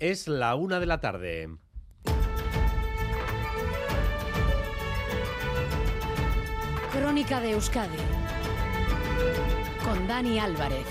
Es la una de la tarde. Crónica de Euskadi con Dani Álvarez.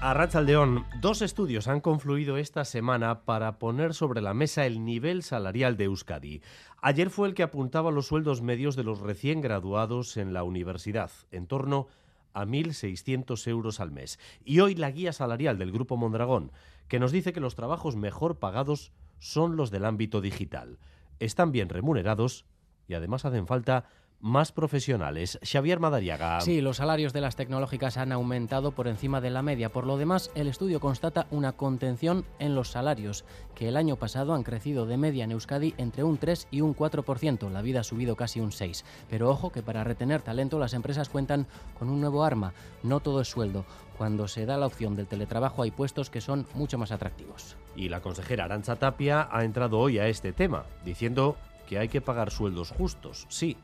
A León, dos estudios han confluido esta semana para poner sobre la mesa el nivel salarial de Euskadi. Ayer fue el que apuntaba los sueldos medios de los recién graduados en la universidad, en torno a 1.600 euros al mes. Y hoy la guía salarial del Grupo Mondragón, que nos dice que los trabajos mejor pagados son los del ámbito digital. Están bien remunerados y además hacen falta más profesionales. Xavier Madariaga. Sí, los salarios de las tecnológicas han aumentado por encima de la media. Por lo demás, el estudio constata una contención en los salarios, que el año pasado han crecido de media en Euskadi entre un 3 y un 4%. La vida ha subido casi un 6. Pero ojo que para retener talento las empresas cuentan con un nuevo arma. No todo es sueldo. Cuando se da la opción del teletrabajo hay puestos que son mucho más atractivos. Y la consejera Arancha Tapia ha entrado hoy a este tema, diciendo que hay que pagar sueldos justos, sí,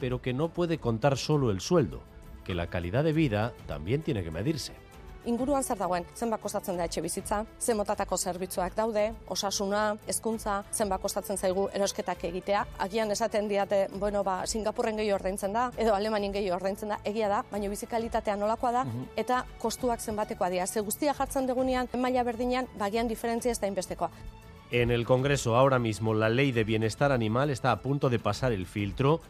pero que no puede contar solo el sueldo, que la calidad de vida también tiene que medirse. inguruan zer dagoen, zenbat kostatzen da etxe bizitza, zen motatako zerbitzuak daude, osasuna, hezkuntza, zenbat kostatzen zaigu erosketak egitea. Agian esaten diate, bueno, ba, Singapurren gehi ordaintzen da, edo Alemanin gehi ordaintzen da, egia da, baina bizikalitatea nolakoa da, eta kostuak zenbatekoa dira. Ze guztia jartzen degunean, maila berdinean, bagian diferentzia ez da inbestekoa. En el Congreso ahora mismo la ley de bienestar animal está a punto de pasar el filtro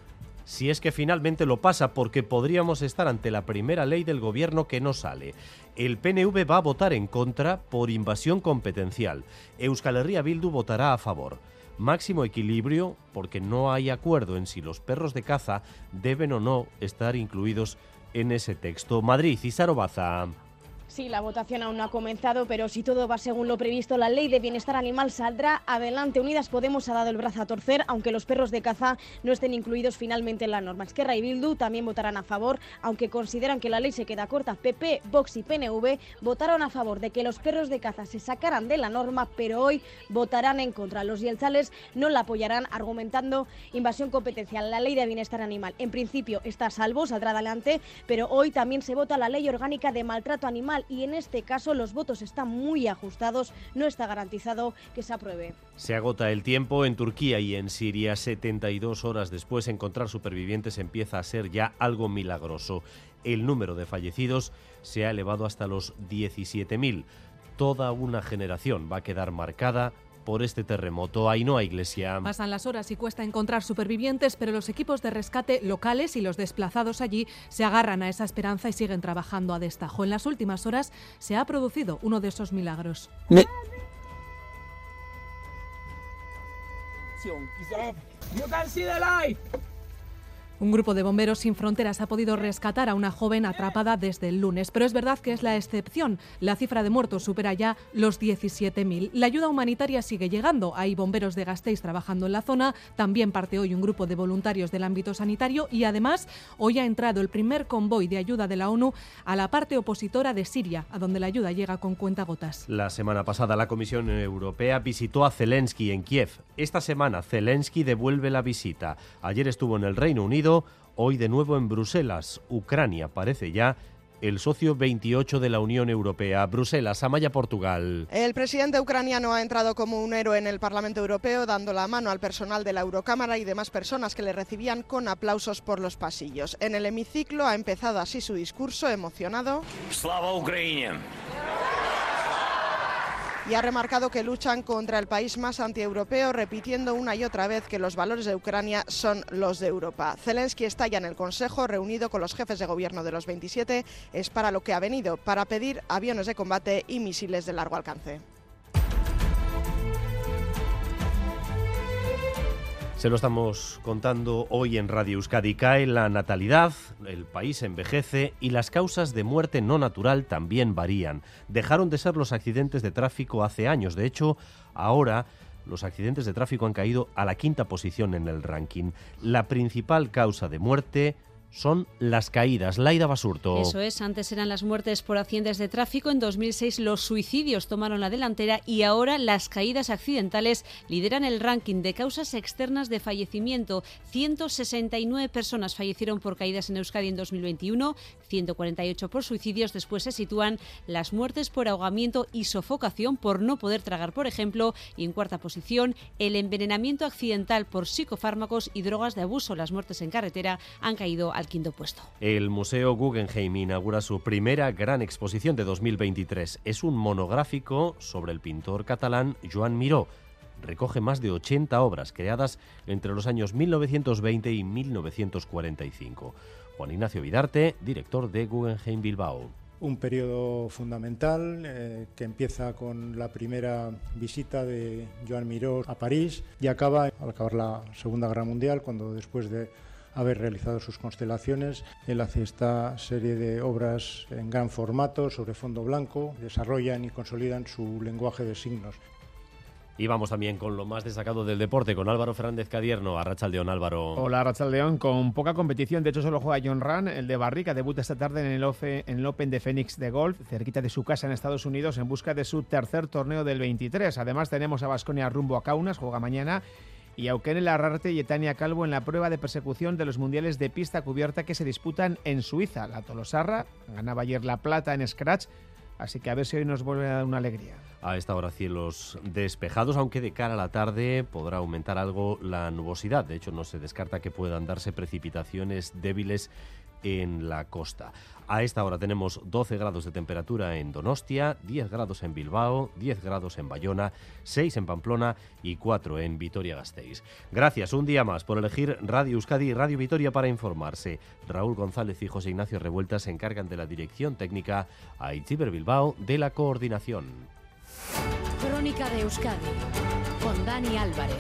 si es que finalmente lo pasa, porque podríamos estar ante la primera ley del gobierno que no sale. El PNV va a votar en contra por invasión competencial. Euskal Herria Bildu votará a favor. Máximo equilibrio porque no hay acuerdo en si los perros de caza deben o no estar incluidos en ese texto. Madrid, Cisaro Baza. Sí, la votación aún no ha comenzado, pero si todo va según lo previsto, la ley de bienestar animal saldrá adelante. Unidas Podemos ha dado el brazo a torcer, aunque los perros de caza no estén incluidos finalmente en la norma. Esquerra y Bildu también votarán a favor, aunque consideran que la ley se queda corta. PP, Vox y PNV votaron a favor de que los perros de caza se sacaran de la norma, pero hoy votarán en contra. Los yelzales no la apoyarán, argumentando invasión competencial. La ley de bienestar animal, en principio, está a salvo, saldrá adelante, pero hoy también se vota la ley orgánica de maltrato animal y en este caso los votos están muy ajustados, no está garantizado que se apruebe. Se agota el tiempo en Turquía y en Siria. 72 horas después encontrar supervivientes empieza a ser ya algo milagroso. El número de fallecidos se ha elevado hasta los 17.000. Toda una generación va a quedar marcada por este terremoto. Hay iglesia. Pasan las horas y cuesta encontrar supervivientes, pero los equipos de rescate locales y los desplazados allí se agarran a esa esperanza y siguen trabajando a destajo. En las últimas horas se ha producido uno de esos milagros. Un grupo de bomberos sin fronteras ha podido rescatar a una joven atrapada desde el lunes, pero es verdad que es la excepción. La cifra de muertos supera ya los 17.000. La ayuda humanitaria sigue llegando. Hay bomberos de Gasteiz trabajando en la zona. También parte hoy un grupo de voluntarios del ámbito sanitario y además hoy ha entrado el primer convoy de ayuda de la ONU a la parte opositora de Siria, a donde la ayuda llega con cuentagotas. La semana pasada la Comisión Europea visitó a Zelensky en Kiev. Esta semana Zelensky devuelve la visita. Ayer estuvo en el Reino Unido hoy de nuevo en Bruselas. Ucrania parece ya el socio 28 de la Unión Europea. Bruselas, Amaya, Portugal. El presidente ucraniano ha entrado como un héroe en el Parlamento Europeo, dando la mano al personal de la Eurocámara y demás personas que le recibían con aplausos por los pasillos. En el hemiciclo ha empezado así su discurso emocionado. ¡Slava Ucrania! Y ha remarcado que luchan contra el país más antieuropeo, repitiendo una y otra vez que los valores de Ucrania son los de Europa. Zelensky está ya en el Consejo, reunido con los jefes de gobierno de los 27, es para lo que ha venido, para pedir aviones de combate y misiles de largo alcance. Se lo estamos contando hoy en Radio Euskadi. Cae la natalidad, el país envejece y las causas de muerte no natural también varían. Dejaron de ser los accidentes de tráfico hace años. De hecho, ahora los accidentes de tráfico han caído a la quinta posición en el ranking. La principal causa de muerte son las caídas. Laida Basurto. Eso es, antes eran las muertes por accidentes de tráfico, en 2006 los suicidios tomaron la delantera y ahora las caídas accidentales lideran el ranking de causas externas de fallecimiento. 169 personas fallecieron por caídas en Euskadi en 2021, 148 por suicidios. Después se sitúan las muertes por ahogamiento y sofocación por no poder tragar, por ejemplo. Y en cuarta posición, el envenenamiento accidental por psicofármacos y drogas de abuso. Las muertes en carretera han caído al quinto puesto. El Museo Guggenheim inaugura su primera gran exposición de 2023. Es un monográfico sobre el pintor catalán Joan Miró. Recoge más de 80 obras creadas entre los años 1920 y 1945. Juan Ignacio Vidarte, director de Guggenheim Bilbao un periodo fundamental eh, que empieza con la primera visita de Joan Miró a París y acaba al acabar la Segunda Guerra Mundial, cuando después de haber realizado sus constelaciones. Él hace esta serie de obras en gran formato, sobre fondo blanco, desarrollan y consolidan su lenguaje de signos. Y vamos también con lo más destacado del deporte, con Álvaro Fernández Cadierno, a Rachaldeón Álvaro. Hola Rachaldeón, con poca competición, de hecho solo juega John Ran, el de Barrica, debuta esta tarde en el, en el Open de Phoenix de golf, cerquita de su casa en Estados Unidos, en busca de su tercer torneo del 23. Además tenemos a Vasconia rumbo a Kaunas, juega mañana, y Eukene Larrarte y Etania Calvo en la prueba de persecución de los mundiales de pista cubierta que se disputan en Suiza. La Tolosarra ganaba ayer la plata en Scratch, así que a ver si hoy nos vuelve a dar una alegría. A esta hora cielos despejados, aunque de cara a la tarde podrá aumentar algo la nubosidad. De hecho, no se descarta que puedan darse precipitaciones débiles en la costa. A esta hora tenemos 12 grados de temperatura en Donostia, 10 grados en Bilbao, 10 grados en Bayona, 6 en Pamplona y 4 en Vitoria-Gasteiz. Gracias un día más por elegir Radio Euskadi y Radio Vitoria para informarse. Raúl González y José Ignacio Revuelta se encargan de la dirección técnica, a Itziber Bilbao de la coordinación. Crónica de Euskadi con Dani Álvarez.